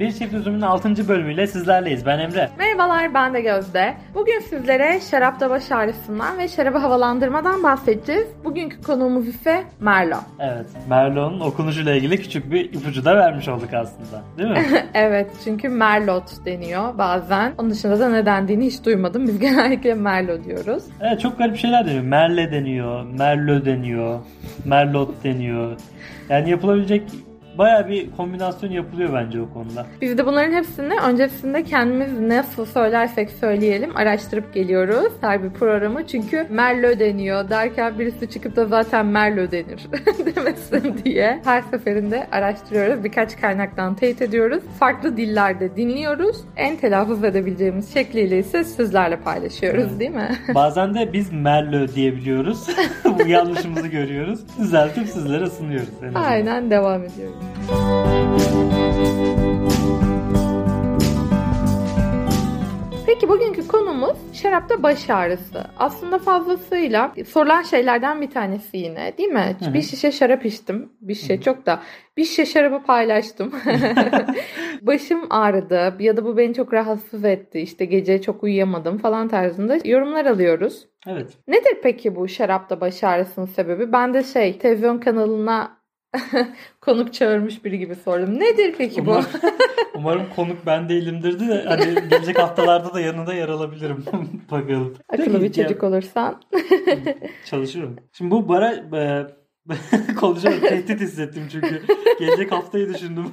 Bir Çift Üzüm'ün 6. bölümüyle sizlerleyiz. Ben Emre. Merhabalar ben de Gözde. Bugün sizlere şarapta baş ağrısından ve şarabı havalandırmadan bahsedeceğiz. Bugünkü konuğumuz ise Merlot. Evet, Merlot'un okunuşuyla ilgili küçük bir ipucu da vermiş olduk aslında. Değil mi? evet çünkü Merlot deniyor bazen. Onun dışında da ne dendiğini hiç duymadım. Biz genellikle Merlot diyoruz. Evet çok garip şeyler deniyor. Merle deniyor, Merlot deniyor, Merlot deniyor. Yani yapılabilecek baya bir kombinasyon yapılıyor bence o konuda. Biz de bunların hepsini öncesinde kendimiz nasıl söylersek söyleyelim araştırıp geliyoruz her bir programı. Çünkü Merlo deniyor derken birisi çıkıp da zaten Merlo denir demesin diye her seferinde araştırıyoruz. Birkaç kaynaktan teyit ediyoruz. Farklı dillerde dinliyoruz. En telaffuz edebileceğimiz şekliyle ise sizlerle paylaşıyoruz evet. değil mi? Bazen de biz Merlo diyebiliyoruz. Bu yanlışımızı görüyoruz. Düzeltip sizlere sunuyoruz. Aynen devam ediyoruz. Peki bugünkü konumuz şarapta baş ağrısı. Aslında fazlasıyla sorulan şeylerden bir tanesi yine değil mi? Hı-hı. Bir şişe şarap içtim. Bir şişe Hı-hı. çok da. Bir şişe şarabı paylaştım. Başım ağrıdı ya da bu beni çok rahatsız etti. İşte gece çok uyuyamadım falan tarzında yorumlar alıyoruz. Evet. Nedir peki bu şarapta baş ağrısının sebebi? Ben de şey televizyon kanalına konuk çağırmış biri gibi sordum. Nedir peki bu? Umarım, konuk ben değilimdir de hani gelecek haftalarda da yanında yer alabilirim. Bakalım. Akıllı bir çocuk olursan. Çalışırım. Şimdi bu bara e, konuşarak tehdit hissettim çünkü. Gelecek haftayı düşündüm.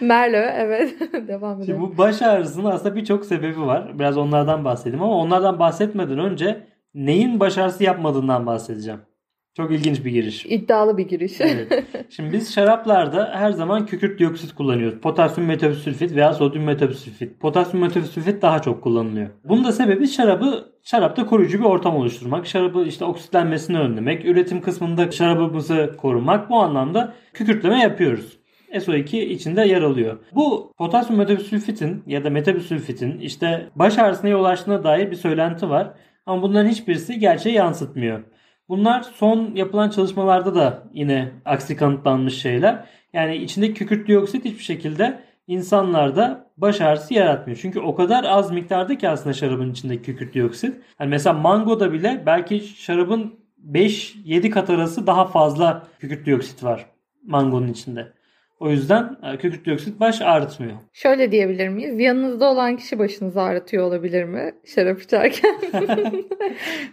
Merlo evet devam edelim. Şimdi bu baş ağrısının aslında birçok sebebi var. Biraz onlardan bahsedeyim ama onlardan bahsetmeden önce neyin baş ağrısı yapmadığından bahsedeceğim. Çok ilginç bir giriş. İddialı bir giriş. evet. Şimdi biz şaraplarda her zaman kükürt dioksit kullanıyoruz. Potasyum metobüsülfit veya sodyum metobüsülfit. Potasyum metobüsülfit daha çok kullanılıyor. Bunun da sebebi şarabı şarapta koruyucu bir ortam oluşturmak. Şarabı işte oksitlenmesini önlemek. Üretim kısmında şarabımızı korumak. Bu anlamda kükürtleme yapıyoruz. SO2 içinde yer alıyor. Bu potasyum metobüsülfitin ya da metobüsülfitin işte baş ağrısına yol açtığına dair bir söylenti var. Ama bunların hiçbirisi gerçeği yansıtmıyor. Bunlar son yapılan çalışmalarda da yine aksi kanıtlanmış şeyler. Yani içindeki kükürt dioksit hiçbir şekilde insanlarda baş ağrısı yaratmıyor. Çünkü o kadar az miktarda ki aslında şarabın içindeki kükürt dioksit. Yani mesela mangoda bile belki şarabın 5-7 kat arası daha fazla kükürt dioksit var mangonun içinde. O yüzden e, kükürt dioksit baş ağrıtmıyor. Şöyle diyebilir miyiz? Yanınızda olan kişi başınızı ağrıtıyor olabilir mi? Şarap içerken.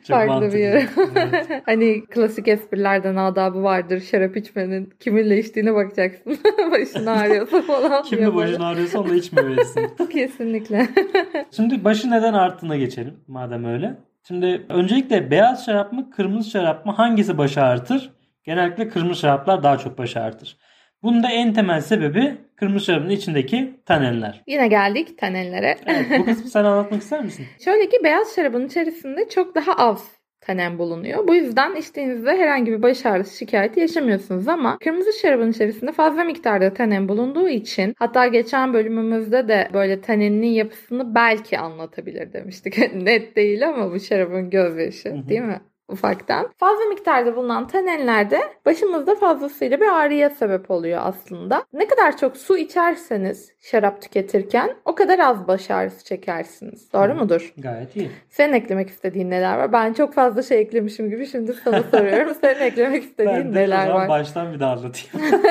Farklı bir yer. Evet. hani klasik esprilerden adabı vardır. Şarap içmenin kiminle içtiğine bakacaksın. başın ağrıyorsa falan. Kimle başın ağrıyorsa onunla içmemelisin. Kesinlikle. Şimdi başı neden arttığına geçelim madem öyle. Şimdi öncelikle beyaz şarap mı kırmızı şarap mı hangisi başı ağrıtır? Genellikle kırmızı şaraplar daha çok başı ağrıtır. Bunun da en temel sebebi kırmızı şarabın içindeki tanenler. Yine geldik tanenlere. Evet, bu kısmı sen anlatmak ister misin? Şöyle ki beyaz şarabın içerisinde çok daha az tanen bulunuyor. Bu yüzden içtiğinizde herhangi bir baş ağrısı şikayeti yaşamıyorsunuz ama kırmızı şarabın içerisinde fazla miktarda tanen bulunduğu için hatta geçen bölümümüzde de böyle taneninin yapısını belki anlatabilir demiştik. Net değil ama bu şarabın gözyaşı değil mi? Ufaktan. Fazla miktarda bulunan tanenlerde başımızda fazlasıyla bir ağrıya sebep oluyor aslında. Ne kadar çok su içerseniz şarap tüketirken o kadar az baş ağrısı çekersiniz. Doğru Hı. mudur? Gayet iyi. Senin eklemek istediğin neler var? Ben çok fazla şey eklemişim gibi şimdi sana soruyorum. Senin eklemek istediğin ben de neler var? baştan bir daha anlatayım.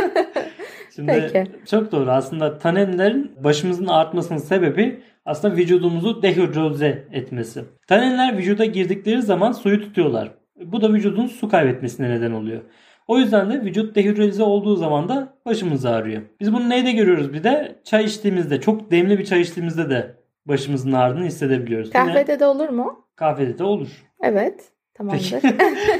Şimdi Peki. çok doğru. Aslında tanenlerin başımızın artmasının sebebi aslında vücudumuzu dehidroze etmesi. Tanenler vücuda girdikleri zaman suyu tutuyorlar. Bu da vücudun su kaybetmesine neden oluyor. O yüzden de vücut dehidroze olduğu zaman da başımız ağrıyor. Biz bunu neyde görüyoruz bir de? Çay içtiğimizde, çok demli bir çay içtiğimizde de başımızın ağrını hissedebiliyoruz. Kahvede Yine, de olur mu? Kahvede de olur. Evet. Tamamdır.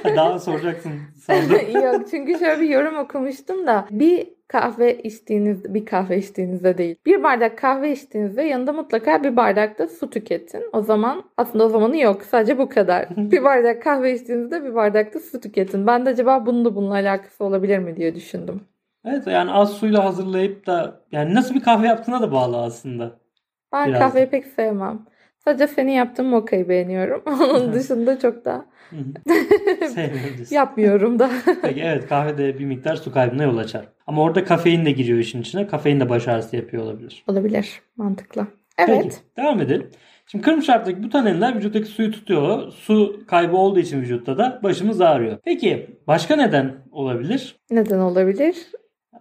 Daha soracaksın sandım. Yok çünkü şöyle bir yorum okumuştum da bir kahve içtiğiniz bir kahve içtiğinizde değil. Bir bardak kahve içtiğinizde yanında mutlaka bir bardak da su tüketin. O zaman aslında o zamanı yok. Sadece bu kadar. bir bardak kahve içtiğinizde bir bardak da su tüketin. Ben de acaba bunun da bununla alakası olabilir mi diye düşündüm. Evet yani az suyla hazırlayıp da yani nasıl bir kahve yaptığına da bağlı aslında. Ben Biraz kahveyi da. pek sevmem. Sadece senin yaptığın mokayı beğeniyorum. Onun dışında çok da yapmıyorum da. Peki evet kahvede bir miktar su kaybına yol açar. Ama orada kafein de giriyor işin içine. Kafein de baş ağrısı yapıyor olabilir. Olabilir. Mantıklı. Evet. Peki devam edelim. Şimdi kırmızı şaraptaki bu tanenler vücuttaki suyu tutuyor. Su kaybı olduğu için vücutta da başımız ağrıyor. Peki başka neden olabilir? Neden olabilir?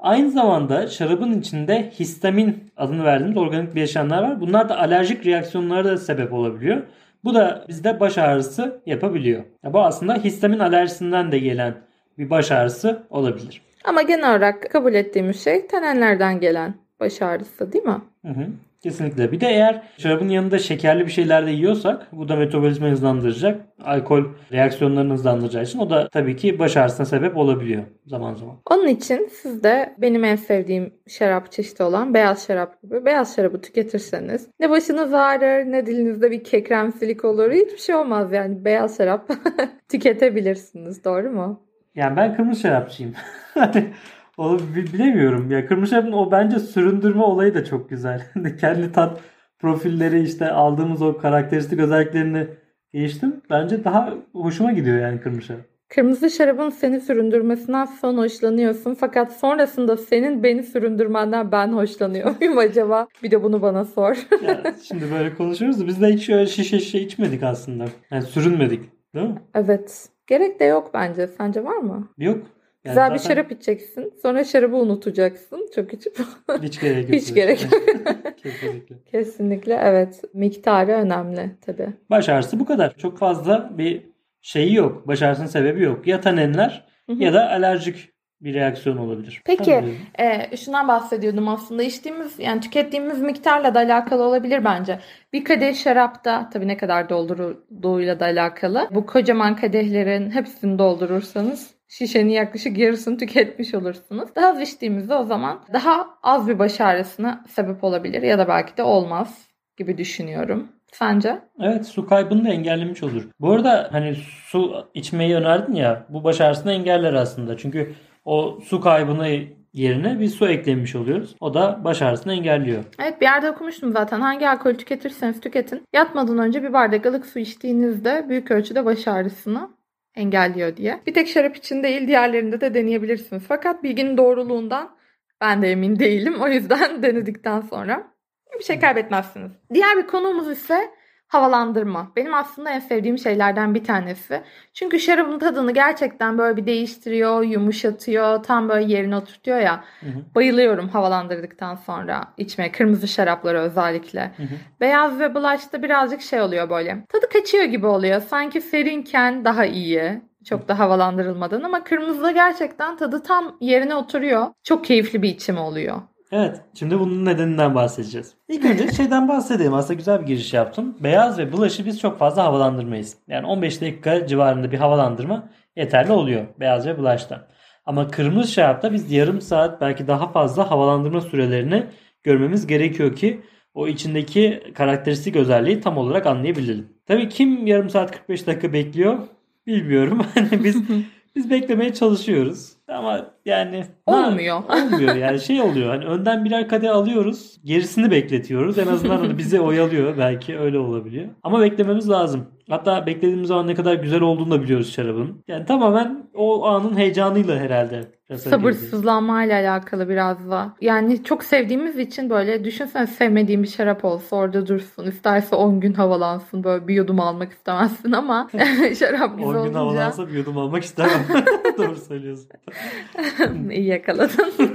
Aynı zamanda şarabın içinde histamin adını verdiğimiz organik bileşenler var. Bunlar da alerjik reaksiyonlara da sebep olabiliyor. Bu da bizde baş ağrısı yapabiliyor. Ya bu aslında histamin alerjisinden de gelen bir baş ağrısı olabilir. Ama genel olarak kabul ettiğimiz şey tanenlerden gelen baş ağrısı değil mi? Hı hı. Kesinlikle. Bir de eğer şarabın yanında şekerli bir şeyler de yiyorsak bu da metabolizmayı hızlandıracak. Alkol reaksiyonlarını hızlandıracağı için o da tabii ki baş ağrısına sebep olabiliyor zaman zaman. Onun için siz de benim en sevdiğim şarap çeşidi olan beyaz şarap gibi beyaz şarabı tüketirseniz ne başınız ağrır ne dilinizde bir kekremsilik olur hiçbir şey olmaz yani beyaz şarap tüketebilirsiniz doğru mu? Yani ben kırmızı şarapçıyım. O bi- bilemiyorum. Ya kırmızı şarabın o bence süründürme olayı da çok güzel. Kendi tat profilleri işte aldığımız o karakteristik özelliklerini değiştim. Bence daha hoşuma gidiyor yani kırmızı şarap. Kırmızı şarabın seni süründürmesinden son hoşlanıyorsun fakat sonrasında senin beni süründürmenden ben hoşlanıyor muyum acaba? Bir de bunu bana sor. Ya şimdi böyle konuşuyoruz da biz de hiç öyle şişe şişe içmedik aslında. Yani sürünmedik. Değil mi? evet. Gerek de yok bence. Sence var mı? Yok. Yani Güzel bir zaten şarap içeceksin. Sonra şarabı unutacaksın. Çok içip. Hiç gerek yok. Hiç gerek Kesinlikle. Kesinlikle evet. Miktarı önemli tabii. Baş ağrısı bu kadar. Çok fazla bir şeyi yok. Baş ağrısının sebebi yok. Ya tanenler Hı hı. ya da alerjik bir reaksiyon olabilir. Peki. Tabii. Ee, şundan bahsediyordum aslında içtiğimiz yani tükettiğimiz miktarla da alakalı olabilir bence. Bir kadeh şarapta tabii ne kadar doldurulduğuyla da alakalı. Bu kocaman kadehlerin hepsini doldurursanız şişenin yaklaşık yarısını tüketmiş olursunuz. Daha az içtiğimizde o zaman daha az bir baş ağrısına sebep olabilir ya da belki de olmaz gibi düşünüyorum. Sence? Evet su kaybını da engellemiş olur. Bu arada hani su içmeyi önerdin ya bu baş ağrısını engeller aslında. Çünkü o su kaybını yerine bir su eklemiş oluyoruz. O da baş ağrısını engelliyor. Evet bir yerde okumuştum zaten. Hangi alkol tüketirseniz tüketin. Yatmadan önce bir bardak ılık su içtiğinizde büyük ölçüde baş ağrısını engelliyor diye. Bir tek şarap için değil diğerlerinde de deneyebilirsiniz. Fakat bilginin doğruluğundan ben de emin değilim. O yüzden denedikten sonra bir şey kaybetmezsiniz. Diğer bir konumuz ise havalandırma. Benim aslında en sevdiğim şeylerden bir tanesi. Çünkü şarabın tadını gerçekten böyle bir değiştiriyor, yumuşatıyor, tam böyle yerine oturtuyor ya. Hı hı. Bayılıyorum havalandırdıktan sonra içmeye. Kırmızı şarapları özellikle. Hı hı. Beyaz ve blush'ta birazcık şey oluyor böyle. Tadı kaçıyor gibi oluyor. Sanki serinken daha iyi. Çok da havalandırılmadan ama kırmızıda gerçekten tadı tam yerine oturuyor. Çok keyifli bir içim oluyor. Evet, şimdi bunun nedeninden bahsedeceğiz. İlk önce şeyden bahsedeyim. Aslında güzel bir giriş yaptım. Beyaz ve bulaşı biz çok fazla havalandırmayız. Yani 15 dakika civarında bir havalandırma yeterli oluyor beyaz ve bulaşta. Ama kırmızı şarapta biz yarım saat belki daha fazla havalandırma sürelerini görmemiz gerekiyor ki o içindeki karakteristik özelliği tam olarak anlayabilelim. Tabii kim yarım saat 45 dakika bekliyor bilmiyorum. Hani biz biz beklemeye çalışıyoruz. Ama yani Olmuyor. olmuyor yani şey oluyor. Hani önden birer kadeh alıyoruz. Gerisini bekletiyoruz. En azından hani bizi oyalıyor. Belki öyle olabiliyor. Ama beklememiz lazım. Hatta beklediğimiz zaman ne kadar güzel olduğunu da biliyoruz şarabın. Yani tamamen o anın heyecanıyla herhalde. Sabırsızlanmayla alakalı biraz da. Yani çok sevdiğimiz için böyle düşünsene sevmediğim bir şarap olsa orada dursun. İsterse 10 gün havalansın. Böyle bir yudum almak istemezsin ama şarap güzel 10 gün olunca havalansa bir yudum almak istemem. Doğru söylüyorsun. iyi yakaladın.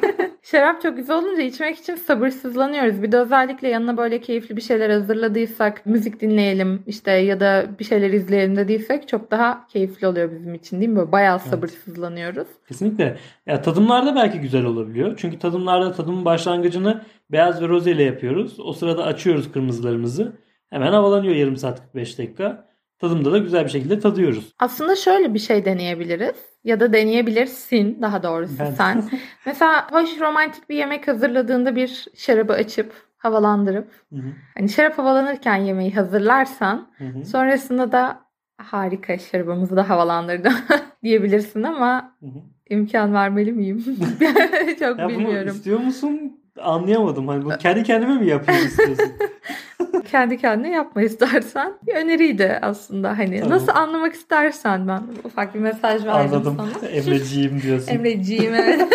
Şarap çok güzel olunca içmek için sabırsızlanıyoruz. Bir de özellikle yanına böyle keyifli bir şeyler hazırladıysak, müzik dinleyelim işte ya da bir şeyler izleyelim dediysek çok daha keyifli oluyor bizim için değil mi? Böyle bayağı sabırsızlanıyoruz. Kesinlikle. Ya tadımlarda belki güzel olabiliyor. Çünkü tadımlarda tadımın başlangıcını beyaz ve roze ile yapıyoruz. O sırada açıyoruz kırmızılarımızı. Hemen havalanıyor yarım saat 45 dakika. Tadımda da güzel bir şekilde tadıyoruz. Aslında şöyle bir şey deneyebiliriz. Ya da deneyebilirsin daha doğrusu Ben- sen. Mesela hoş romantik bir yemek hazırladığında bir şarabı açıp havalandırıp Hı hı, hani şarap havalanırken yemeği hazırlarsan hı hı, sonrasında da harika şarabımızı da havalandırdım diyebilirsin ama hı hı. imkan vermeli miyim? Çok Ya bunu bilmiyorum. istiyor musun? Anlayamadım. Hani bu kendi kendime mi yapayım istiyorsun? Kendi kendine yapma istersen. Bir öneriydi aslında hani. Tamam. Nasıl anlamak istersen ben ufak bir mesaj verdim Anladım. sana. Emreciğim diyorsun. Emreciğim evet.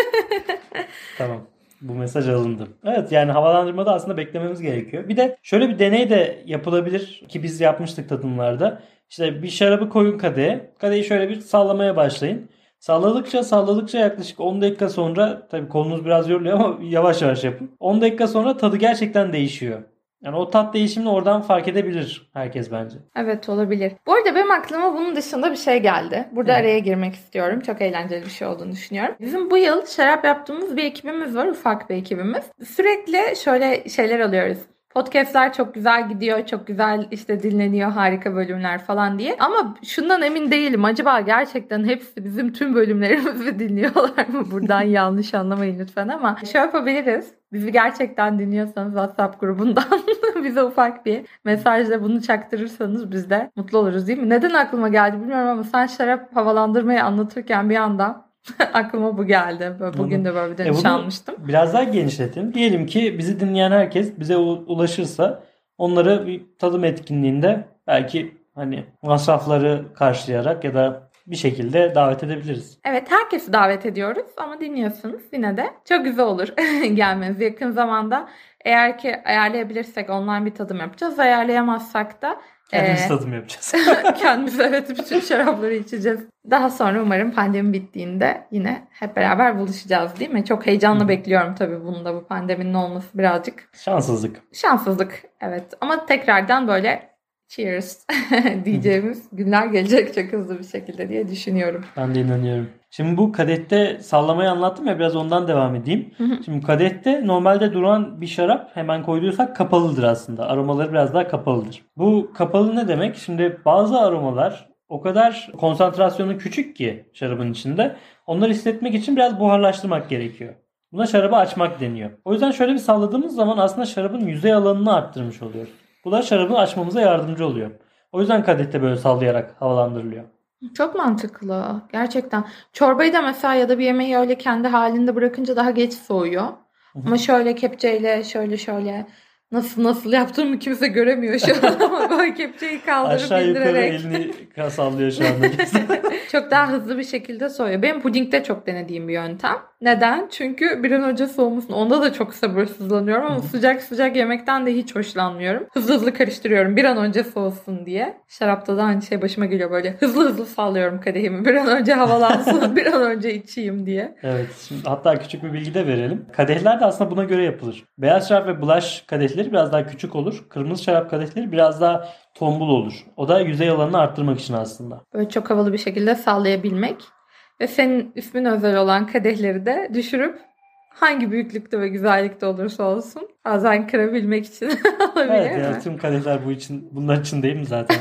Tamam. Bu mesaj alındı. Evet yani havalandırmada aslında beklememiz gerekiyor. Bir de şöyle bir deney de yapılabilir ki biz yapmıştık tadımlarda. İşte bir şarabı koyun kadeye. Kadeyi şöyle bir sallamaya başlayın. Salladıkça salladıkça yaklaşık 10 dakika sonra tabii kolunuz biraz yoruluyor ama yavaş yavaş yapın. 10 dakika sonra tadı gerçekten değişiyor. Yani o tat değişimini oradan fark edebilir herkes bence. Evet olabilir. Bu arada benim aklıma bunun dışında bir şey geldi. Burada Hı. araya girmek istiyorum. Çok eğlenceli bir şey olduğunu düşünüyorum. Bizim bu yıl şarap yaptığımız bir ekibimiz var. Ufak bir ekibimiz. Sürekli şöyle şeyler alıyoruz. Podcast'ler çok güzel gidiyor, çok güzel işte dinleniyor, harika bölümler falan diye. Ama şundan emin değilim. Acaba gerçekten hepsi bizim tüm bölümlerimizi dinliyorlar mı? Buradan yanlış anlamayın lütfen ama şey yapabiliriz. Bizi gerçekten dinliyorsanız WhatsApp grubundan bize ufak bir mesajla bunu çaktırırsanız biz de mutlu oluruz değil mi? Neden aklıma geldi bilmiyorum ama sen şarap havalandırmayı anlatırken bir anda aklıma bu geldi. Böyle bugün de böyle bir dönüş E almıştım. Biraz daha genişletin. Diyelim ki bizi dinleyen herkes bize ulaşırsa onları bir tadım etkinliğinde belki hani masrafları karşılayarak ya da bir şekilde davet edebiliriz. Evet herkesi davet ediyoruz ama dinliyorsunuz yine de çok güzel olur gelmeniz yakın zamanda. Eğer ki ayarlayabilirsek online bir tadım yapacağız. Ayarlayamazsak da Kendimiz Ee, tadım yapacağız. kendimiz evet bütün şarapları içeceğiz. Daha sonra umarım pandemi bittiğinde yine hep beraber buluşacağız değil mi? Çok heyecanla Hı. bekliyorum tabii bunun da bu pandeminin olması birazcık Şanssızlık. şanssızlık. Evet ama tekrardan böyle cheers diyeceğimiz günler gelecek çok hızlı bir şekilde diye düşünüyorum. Ben de inanıyorum. Şimdi bu kadette sallamayı anlattım ya biraz ondan devam edeyim. Hı hı. Şimdi kadette normalde duran bir şarap hemen koyduysak kapalıdır aslında. Aromaları biraz daha kapalıdır. Bu kapalı ne demek? Şimdi bazı aromalar o kadar konsantrasyonu küçük ki şarabın içinde. Onları hissetmek için biraz buharlaştırmak gerekiyor. Buna şarabı açmak deniyor. O yüzden şöyle bir salladığımız zaman aslında şarabın yüzey alanını arttırmış oluyoruz. Bu da şarabı açmamıza yardımcı oluyor. O yüzden kadette böyle sallayarak havalandırılıyor. Çok mantıklı. Gerçekten. Çorbayı da mesela ya da bir yemeği öyle kendi halinde bırakınca daha geç soğuyor. Ama şöyle kepçeyle şöyle şöyle nasıl nasıl yaptığımı kimse göremiyor şu an ama böyle kepçeyi kaldırıp Aşağı yukarı indirerek elini sallıyor şu anda. çok daha hızlı bir şekilde soğuyor. Benim pudingde çok denediğim bir yöntem. Neden? Çünkü bir an önce soğumasın. Onda da çok sabırsızlanıyorum ama sıcak sıcak yemekten de hiç hoşlanmıyorum. Hızlı hızlı karıştırıyorum bir an önce soğusun diye. Şarapta da aynı şey başıma geliyor böyle. Hızlı hızlı sallıyorum kadehimi. Bir an önce havalansın, bir an önce içeyim diye. Evet. Şimdi hatta küçük bir bilgi de verelim. Kadehler de aslında buna göre yapılır. Beyaz şarap ve bulaş kadehleri biraz daha küçük olur. Kırmızı şarap kadehleri biraz daha tombul olur. O da yüzey alanını arttırmak için aslında. Böyle çok havalı bir şekilde sallayabilmek. Ve senin ismin özel olan kadehleri de düşürüp hangi büyüklükte ve güzellikte olursa olsun bazen kırabilmek için olabilir Evet mi? yani tüm kadehler bu için bunlar için değil mi zaten?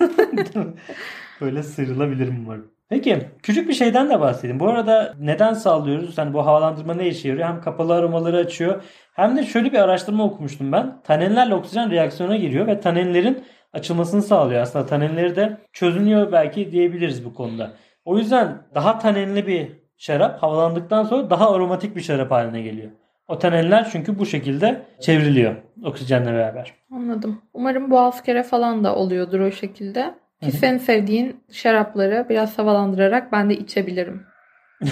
Böyle sıyrılabilirim umarım. Peki küçük bir şeyden de bahsedeyim. Bu arada neden sallıyoruz? Hani bu havalandırma ne işe yarıyor? Hem kapalı aromaları açıyor. Hem de şöyle bir araştırma okumuştum ben. Taninlerle oksijen reaksiyona giriyor ve taninlerin açılmasını sağlıyor. Aslında taninleri de çözünüyor belki diyebiliriz bu konuda. O yüzden daha taninli bir şarap havalandıktan sonra daha aromatik bir şarap haline geliyor. O taninler çünkü bu şekilde çevriliyor oksijenle beraber. Anladım. Umarım bu askere falan da oluyordur o şekilde. Ki senin sevdiğin şarapları biraz havalandırarak ben de içebilirim.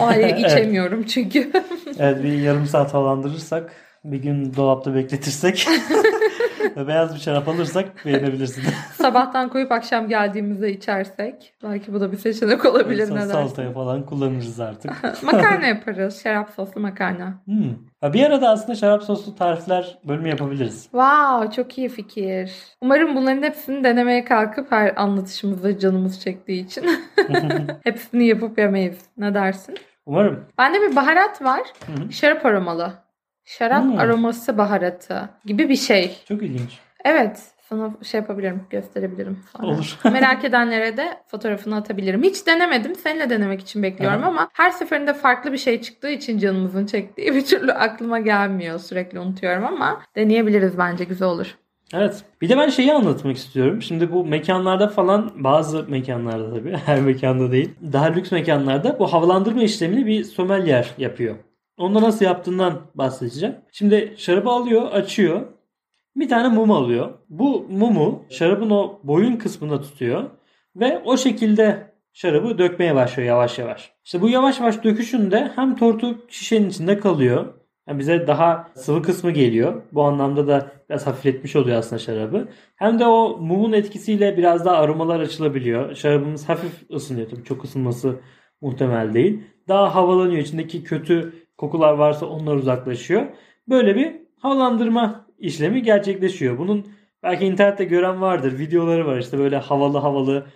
O halde Evet. içemiyorum çünkü. Evet bir yarım saat havalandırırsak bir gün dolapta bekletirsek ve beyaz bir şarap alırsak beğenebilirsin. Sabahtan koyup akşam geldiğimizde içersek belki bu da bir seçenek olabilir Sonra? Salataya falan kullanırız artık. makarna yaparız. Şarap soslu makarna. Hmm. Bir arada aslında şarap soslu tarifler bölümü yapabiliriz. Wow, çok iyi fikir. Umarım bunların hepsini denemeye kalkıp her anlatışımızda canımız çektiği için hepsini yapıp yemeyiz. Ne dersin? Umarım. Bende bir baharat var. Hı hı. Şarap aromalı. Şarap Hmm. aroması baharatı gibi bir şey. Çok ilginç. Evet. Sana şey yapabilirim, gösterebilirim sonra. Olur. Merak edenlere de fotoğrafını atabilirim. Hiç denemedim. Seninle denemek için bekliyorum Aha. ama her seferinde farklı bir şey çıktığı için canımızın çektiği bir türlü aklıma gelmiyor. Sürekli unutuyorum ama deneyebiliriz bence güzel olur. Evet. Bir de ben şeyi anlatmak istiyorum. Şimdi bu mekanlarda falan bazı mekanlarda tabii her mekanda değil. Daha lüks mekanlarda bu havalandırma işlemini bir sommelier yapıyor. Onu nasıl yaptığından bahsedeceğim. Şimdi şarabı alıyor, açıyor. Bir tane mum alıyor. Bu mumu şarabın o boyun kısmında tutuyor. Ve o şekilde şarabı dökmeye başlıyor yavaş yavaş. İşte bu yavaş yavaş döküşünde hem tortu şişenin içinde kalıyor. Yani bize daha sıvı kısmı geliyor. Bu anlamda da biraz hafifletmiş oluyor aslında şarabı. Hem de o mumun etkisiyle biraz daha aromalar açılabiliyor. Şarabımız hafif ısınıyor. Tabii çok ısınması muhtemel değil. Daha havalanıyor. İçindeki kötü kokular varsa onlar uzaklaşıyor. Böyle bir havalandırma işlemi gerçekleşiyor. Bunun belki internette gören vardır. Videoları var işte böyle havalı havalı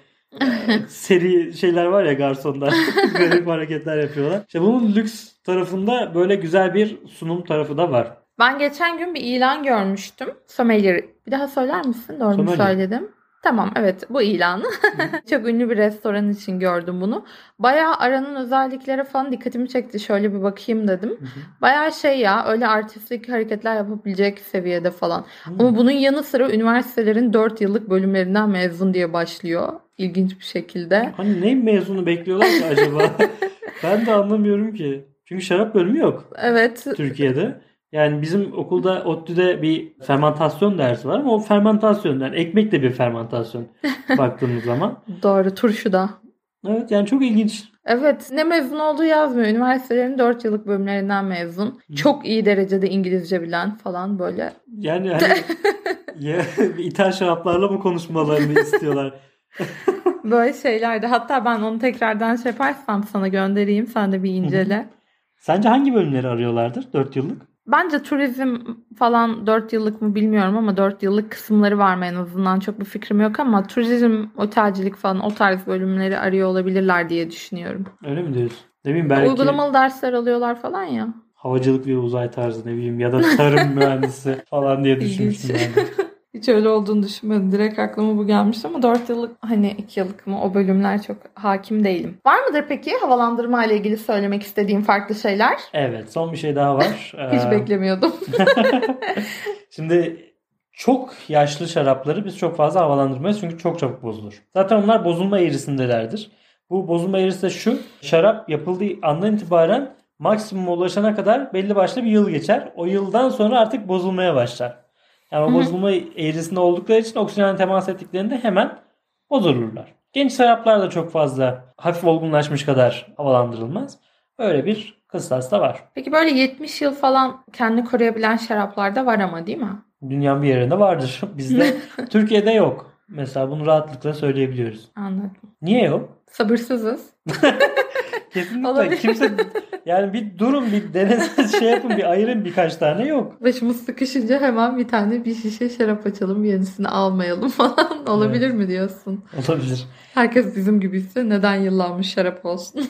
seri şeyler var ya garsonlar. Garip hareketler yapıyorlar. İşte bunun lüks tarafında böyle güzel bir sunum tarafı da var. Ben geçen gün bir ilan görmüştüm. Sommelier. Bir daha söyler misin? Doğru mu söyledim? Tamam evet bu ilanı. Çok ünlü bir restoran için gördüm bunu. Bayağı aranın özellikleri falan dikkatimi çekti. Şöyle bir bakayım dedim. Bayağı şey ya öyle artistik hareketler yapabilecek seviyede falan. Ama bunun yanı sıra üniversitelerin 4 yıllık bölümlerinden mezun diye başlıyor. İlginç bir şekilde. Hani ne mezunu bekliyorlar ki acaba? ben de anlamıyorum ki. Çünkü şarap bölümü yok Evet Türkiye'de. Yani bizim okulda ODTÜ'de bir fermentasyon dersi var ama o fermentasyon yani ekmek de bir fermentasyon baktığımız zaman. doğru turşuda. Evet yani çok ilginç. Evet ne mezun olduğu yazmıyor. Üniversitelerin 4 yıllık bölümlerinden mezun. Çok iyi derecede İngilizce bilen falan böyle. Yani hani ya, ithal şaraplarla mı konuşmalarını istiyorlar? Böyle şeylerde. Hatta ben onu tekrardan şey yaparsam sana göndereyim. Sen de bir incele. Sence hangi bölümleri arıyorlardır 4 yıllık? Bence turizm falan 4 yıllık mı bilmiyorum ama 4 yıllık kısımları var mı en azından çok bir fikrim yok ama turizm, otelcilik falan o tarz bölümleri arıyor olabilirler diye düşünüyorum. Öyle mi diyorsun? Ne bileyim belki Uygulamalı dersler alıyorlar falan ya. havacılık ve uzay tarzı ne bileyim ya da tarım mühendisi falan diye düşünmüştüm ben de. Hiç öyle olduğunu düşünmedim. Direkt aklıma bu gelmişti ama 4 yıllık hani 2 yıllık mı o bölümler çok hakim değilim. Var mıdır peki havalandırma ile ilgili söylemek istediğim farklı şeyler? Evet son bir şey daha var. Hiç Ee, beklemiyordum. Şimdi çok yaşlı şarapları biz çok fazla havalandırmayız çünkü çok çabuk bozulur. Zaten onlar bozulma eğrisindelerdir. Bu bozulma eğrisi de şu. Şarap yapıldığı andan itibaren maksimuma ulaşana kadar belli başlı bir yıl geçer. O yıldan sonra artık bozulmaya başlar. Yani o Hı hı. bozulma eğrisinde oldukları için oksijenle temas ettiklerinde hemen bozulurlar. Genç şaraplar da çok fazla hafif olgunlaşmış kadar havalandırılmaz. Öyle bir kıstas da var. Peki böyle 70 yıl falan kendini koruyabilen şaraplar da var ama değil mi? Dünyanın bir yerinde vardır. Bizde Türkiye'de yok. Mesela bunu rahatlıkla söyleyebiliyoruz. Anladım. Niye yok? Sabırsızız. Kesinlikle Olabilir. kimse yani bir durun bir denesin şey yapın bir ayırın birkaç tane yok. Başımız sıkışınca hemen bir tane bir şişe şarap açalım yenisini almayalım falan. Olabilir mi diyorsun? Olabilir. Herkes bizim gibiyse neden yıllanmış şarap olsun?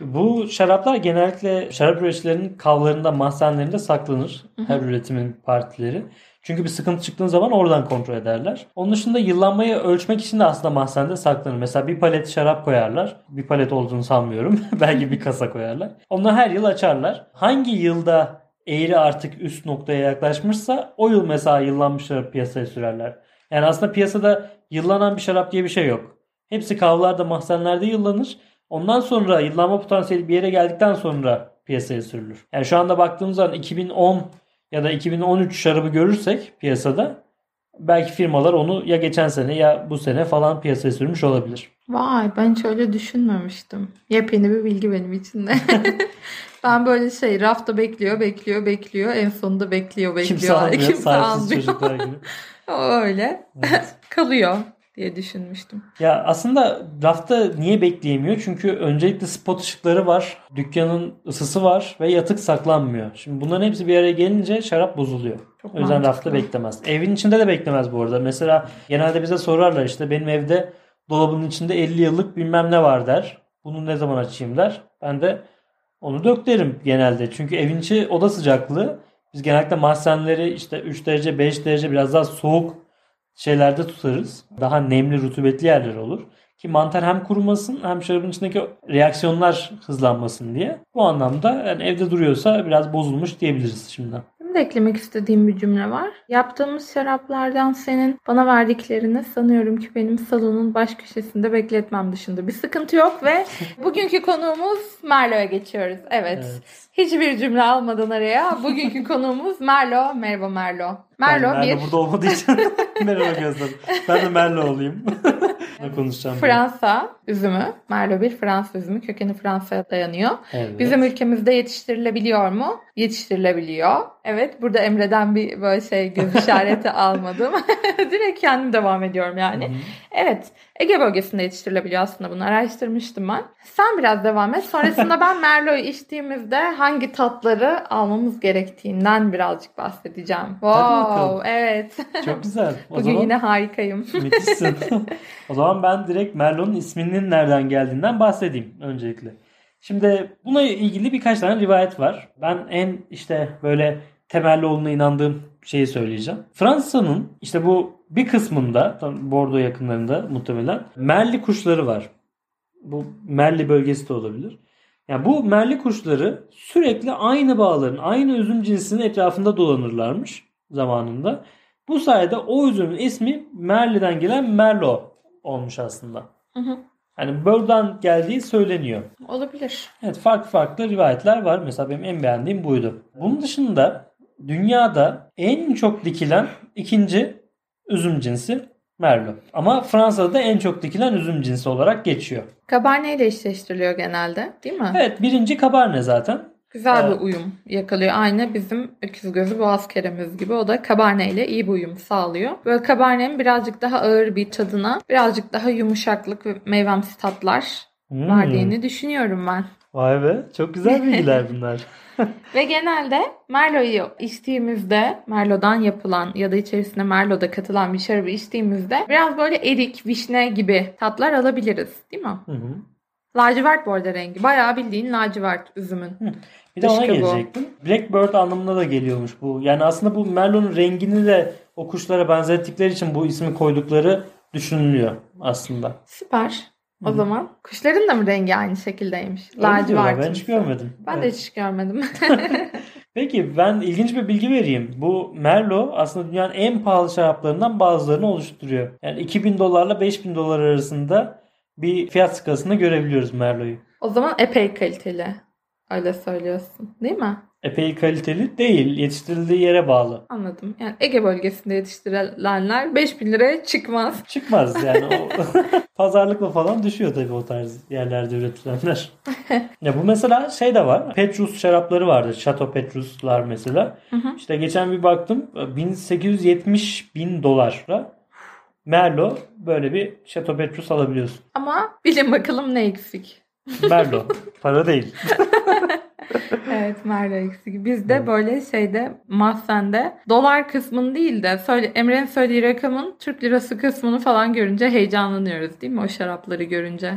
Bu şaraplar genellikle şarap üreticilerinin kavlarında, mahzenlerinde saklanır. Her üretimin partileri. Çünkü bir sıkıntı çıktığı zaman oradan kontrol ederler. Onun dışında yıllanmayı ölçmek için de aslında mahzende saklanır. Mesela bir palet şarap koyarlar. Bir palet olduğunu sanmıyorum. Belki bir kasa koyarlar. Onu her yıl açarlar. Hangi yılda eğri artık üst noktaya yaklaşmışsa o yıl mesela yıllanmış şarap piyasaya sürerler. Yani aslında piyasada yıllanan bir şarap diye bir şey yok. Hepsi kavlarda, mahzenlerde yıllanır. Ondan sonra yıllanma potansiyeli bir yere geldikten sonra piyasaya sürülür. Yani şu anda baktığımız zaman 2010 ya da 2013 şarabı görürsek piyasada belki firmalar onu ya geçen sene ya bu sene falan piyasaya sürmüş olabilir. Vay ben hiç öyle düşünmemiştim. Yepyeni bir bilgi benim için de. ben böyle şey rafta bekliyor bekliyor bekliyor en sonunda bekliyor bekliyor. Kimse almıyor. Kimse almıyor. öyle Evet. kalıyor diye düşünmüştüm. Ya aslında rafta niye bekleyemiyor? Çünkü öncelikle spot ışıkları var. Dükkanın ısısı var ve yatık saklanmıyor. Şimdi bunların hepsi bir araya gelince şarap bozuluyor. Çok O yüzden mantıklı. rafta beklemez. Evin içinde de beklemez bu arada. Mesela genelde bize sorarlar işte benim evde dolabın içinde 50 yıllık bilmem ne var der. Bunu ne zaman açayım der. Ben de onu dök derim genelde. Çünkü evin içi oda sıcaklığı. Biz genellikle mahzenleri işte 3 derece 5 derece biraz daha soğuk şeylerde tutarız. Daha nemli rutubetli yerler olur. Ki mantar hem kurumasın hem şarabın içindeki reaksiyonlar hızlanmasın diye. Bu anlamda yani evde duruyorsa biraz bozulmuş diyebiliriz şimdiden. Da eklemek istediğim bir cümle var. Yaptığımız şaraplardan senin bana verdiklerini sanıyorum ki benim salonun baş köşesinde bekletmem dışında bir sıkıntı yok ve bugünkü konuğumuz Merlo'ya geçiyoruz. Evet. Evet. Hiçbir cümle almadan araya bugünkü konuğumuz Merlo. Merhaba Merlo. Merlo ben bir Merlo burada olmadığı için merhaba gözlerim. Ben de Merlo olayım. Ne konuşacağım? ben? Fransa üzümü. Merlo bir Fransa üzümü. Kökeni Fransa'ya dayanıyor. Evet. Bizim ülkemizde yetiştirilebiliyor mu? Yetiştirilebiliyor. Evet burada Emre'den bir böyle şey göz işareti almadım. Direkt kendim devam ediyorum yani. Hı hı. Evet Ege bölgesinde yetiştirilebiliyor aslında bunu araştırmıştım ben. Sen biraz devam et. Sonrasında ben Merlot'u içtiğimizde hangi tatları almamız gerektiğinden birazcık bahsedeceğim. Wow evet. Çok güzel. O Bugün zaman yine harikayım. müthişsin. o zaman ben direkt Merlo'nun isminin nereden geldiğinden bahsedeyim öncelikle. Şimdi buna ilgili birkaç tane rivayet var. Ben en işte böyle temelli olduğuna inandığım şeyi söyleyeceğim. Fransa'nın işte bu bir kısmında Bordeaux yakınlarında muhtemelen merli kuşları var. Bu merli bölgesi de olabilir. Yani bu merli kuşları sürekli aynı bağların, aynı üzüm cinsinin etrafında dolanırlarmış zamanında. Bu sayede o üzümün ismi Merli'den gelen Merlot olmuş aslında. Hı hı. Hani buradan geldiği söyleniyor. Olabilir. Evet farklı farklı rivayetler var. Mesela benim en beğendiğim buydu. Bunun dışında dünyada en çok dikilen ikinci üzüm cinsi Merlot. Ama Fransa'da en çok dikilen üzüm cinsi olarak geçiyor. Cabernet ile eşleştiriliyor genelde değil mi? Evet birinci Cabernet zaten. Güzel Evet. bir uyum yakalıyor. Aynı bizim öküz gözü boğaz keremiz gibi. O da Cabernet ile iyi bir uyum sağlıyor. Böyle Cabernet'in birazcık daha ağır bir tadına, birazcık daha yumuşaklık ve meyvemsi tatlar Hmm. verdiğini düşünüyorum ben. Vay be çok güzel bilgiler bunlar. Ve genelde Merlot'u içtiğimizde, Merlot'dan yapılan ya da içerisine Merlot'da katılan bir şarabı içtiğimizde biraz böyle erik, vişne gibi tatlar alabiliriz. Değil mi? Hı hı. Lacivert bu arada rengi. Bayağı bildiğin lacivert üzümün. Bir de ona Dışkı bu. gelecektim. Blackbird anlamına da geliyormuş bu. Yani aslında bu Merlot'un rengini de o kuşlara benzettikleri için bu ismi koydukları düşünülüyor aslında. Süper. O Hı. zaman kuşların da mı rengi aynı şekildeymiş? Lacivert. Ben hiç görmedim. Ben Evet. de hiç görmedim. Peki ben ilginç bir bilgi vereyim. Bu Merlot aslında dünyanın en pahalı şaraplarından bazılarını oluşturuyor. Yani 2000 dolarla 5000 dolar arasında bir fiyat skalasında görebiliyoruz Merlot'u. o zaman epey kaliteli. Öyle söylüyorsun. Değil mi? Epey kaliteli değil. Yetiştirildiği yere bağlı. Anladım. Yani Ege bölgesinde yetiştirilenler 5000 liraya çıkmaz. Çıkmaz yani o pazarlıkla falan düşüyor tabii o tarz yerlerde üretilenler. ya bu mesela şey de var. Petrus şarapları vardır. Chateau Petrus'lar mesela. Hı hı. İşte geçen bir baktım 1870 bin dolarla Merlot böyle bir Chateau Petrus alabiliyorsun. Ama bilin bakalım ne eksik. Merlot. Para değil. Evet Merlo eksik. Biz de böyle şeyde mahzende dolar kısmını değil de söyle, Emre'nin söylediği rakamın Türk lirası kısmını falan görünce heyecanlanıyoruz değil mi o şarapları görünce?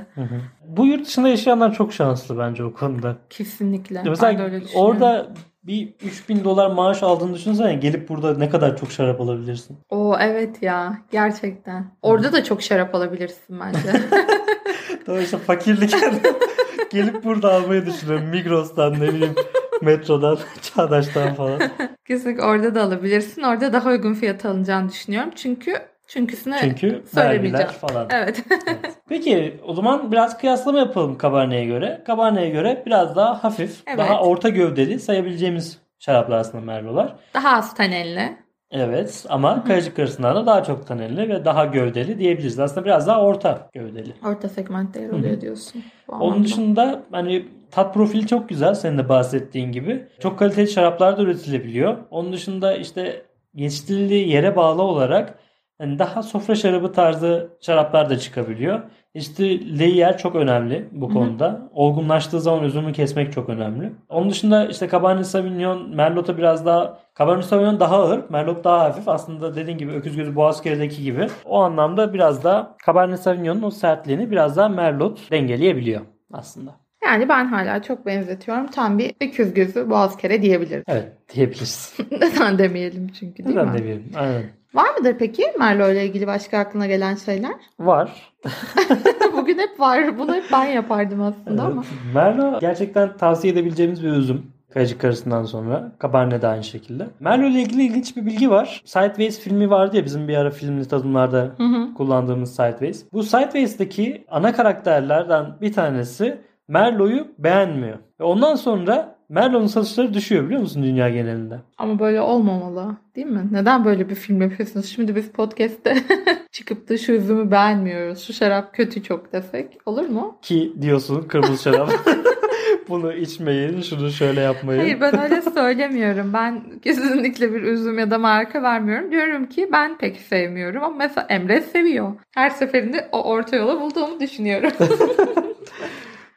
Bu yurt dışında yaşayanlar çok şanslı bence o konuda. Kesinlikle. Ya ben de Mesela öyle orada bir 3000 dolar maaş aldığını düşünsene gelip burada ne kadar çok şarap alabilirsin. Oo evet ya gerçekten. Orada da çok şarap alabilirsin bence. Dolayısıyla fakirlik gelip burada almayı düşünüyorum. Migros'tan ne bileyim metrodan, Çağdaş'tan falan. Kesinlikle orada da alabilirsin. Orada daha uygun fiyata alınacağını düşünüyorum. Çünkü çünküsünü Çünkü söylemeyeceğim. falan. Evet. Evet. Peki o zaman biraz kıyaslama yapalım Cabernet'e göre. Cabernet'e göre biraz daha hafif, Evet. daha orta gövdeli sayabileceğimiz şaraplar aslında Merlot'lar. daha az tanelli. Evet ama kayacık arasından da daha çok tanelli ve daha gövdeli diyebiliriz. Aslında biraz daha orta gövdeli. Orta segmentte yer alıyor diyorsun. Onun dışında hani tat profili çok güzel senin de bahsettiğin gibi. Çok kaliteli şaraplar da üretilebiliyor. Onun dışında işte yetiştirildiği yere bağlı olarak hani daha sofra şarabı tarzı şaraplar da çıkabiliyor. Yetiştirildiği yer çok önemli bu Hı hı. konuda. Olgunlaştığı zaman üzümü kesmek çok önemli. Onun dışında işte Cabernet Sauvignon, Merlot'a biraz daha Cabernet Sauvignon daha ağır, Merlot daha hafif. Aslında dediğin gibi öküz gözü boğazkere'deki gibi. O anlamda biraz daha Cabernet Sauvignon'un o sertliğini biraz daha Merlot dengeleyebiliyor aslında. Yani ben hala çok benzetiyorum. Tam bir öküz gözü boğaz kere diyebiliriz. Evet diyebiliriz. Neden demeyelim çünkü değil Neden mi? demeyelim? Aynen. Var mıdır peki Merlot ile ilgili başka aklına gelen şeyler? Var. Bugün hep var. Bunu hep ben yapardım aslında ama. Evet. Merlot gerçekten tavsiye edebileceğimiz bir üzüm. Kayacık Karısı'ndan sonra. Cabernet de aynı şekilde. Merlot ile ilgili ilginç bir bilgi var. Sideways filmi vardı ya bizim bir ara filmli tadımlarda Hı hı. kullandığımız Sideways. Bu Sideways'teki ana karakterlerden bir tanesi Merlot'u beğenmiyor. Ve ondan sonra Merlot'un satışları düşüyor biliyor musun dünya genelinde? Ama böyle olmamalı değil mi? Neden böyle bir film yapıyorsunuz? Şimdi biz podcast'te çıkıp da şu üzümü beğenmiyoruz. Şu şarap kötü çok desek olur mu? Ki diyorsun kırmızı şarap. Bunu içmeyin, şunu şöyle yapmayın. Hayır ben öyle söylemiyorum. Ben kesinlikle bir üzüm ya da marka vermiyorum. Diyorum ki ben pek sevmiyorum ama mesela Emre seviyor. Her seferinde o orta yola bulduğumu düşünüyorum.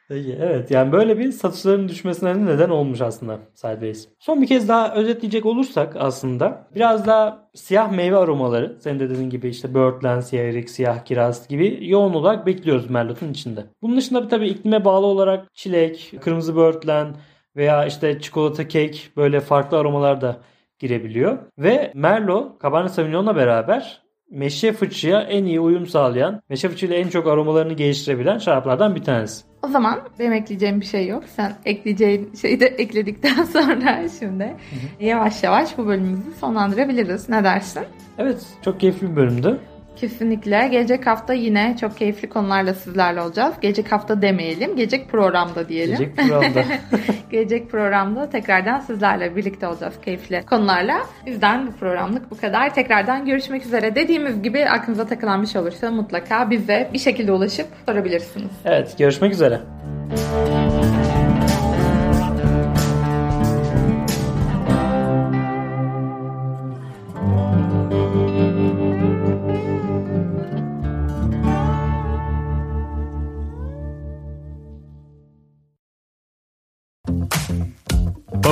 Evet yani böyle bir satışların düşmesine de neden olmuş aslında Sideways. Son bir kez daha özetleyecek olursak aslında biraz daha siyah meyve aromaları senin de dediğin gibi işte böğürtlen, siyah erik, siyah kiraz gibi yoğun olarak bekliyoruz Merlot'un içinde. Bunun dışında tabii iklime bağlı olarak çilek, kırmızı böğürtlen veya işte çikolata kek böyle farklı aromalar da girebiliyor. Ve Merlot Cabernet Sauvignon'la beraber meşe fıçıya en iyi uyum sağlayan, meşe fıçıyla en çok aromalarını geliştirebilen şaraplardan bir tanesi. o zaman benim ekleyeceğim bir şey yok. Sen ekleyeceğin şeyi de ekledikten sonra şimdi yavaş yavaş bu bölümümüzü sonlandırabiliriz. Ne dersin? Evet, çok keyifli bir bölümdü. Kesinlikle. Gelecek hafta yine çok keyifli konularla sizlerle olacağız. Gelecek hafta demeyelim. Gelecek programda diyelim. Gelecek programda. Gelecek programda tekrardan sizlerle birlikte olacağız keyifli konularla. Bizden bu programlık bu kadar. Tekrardan görüşmek üzere. Dediğimiz gibi aklınıza takılan bir şey olursa mutlaka bize bir şekilde ulaşıp sorabilirsiniz. evet, görüşmek üzere.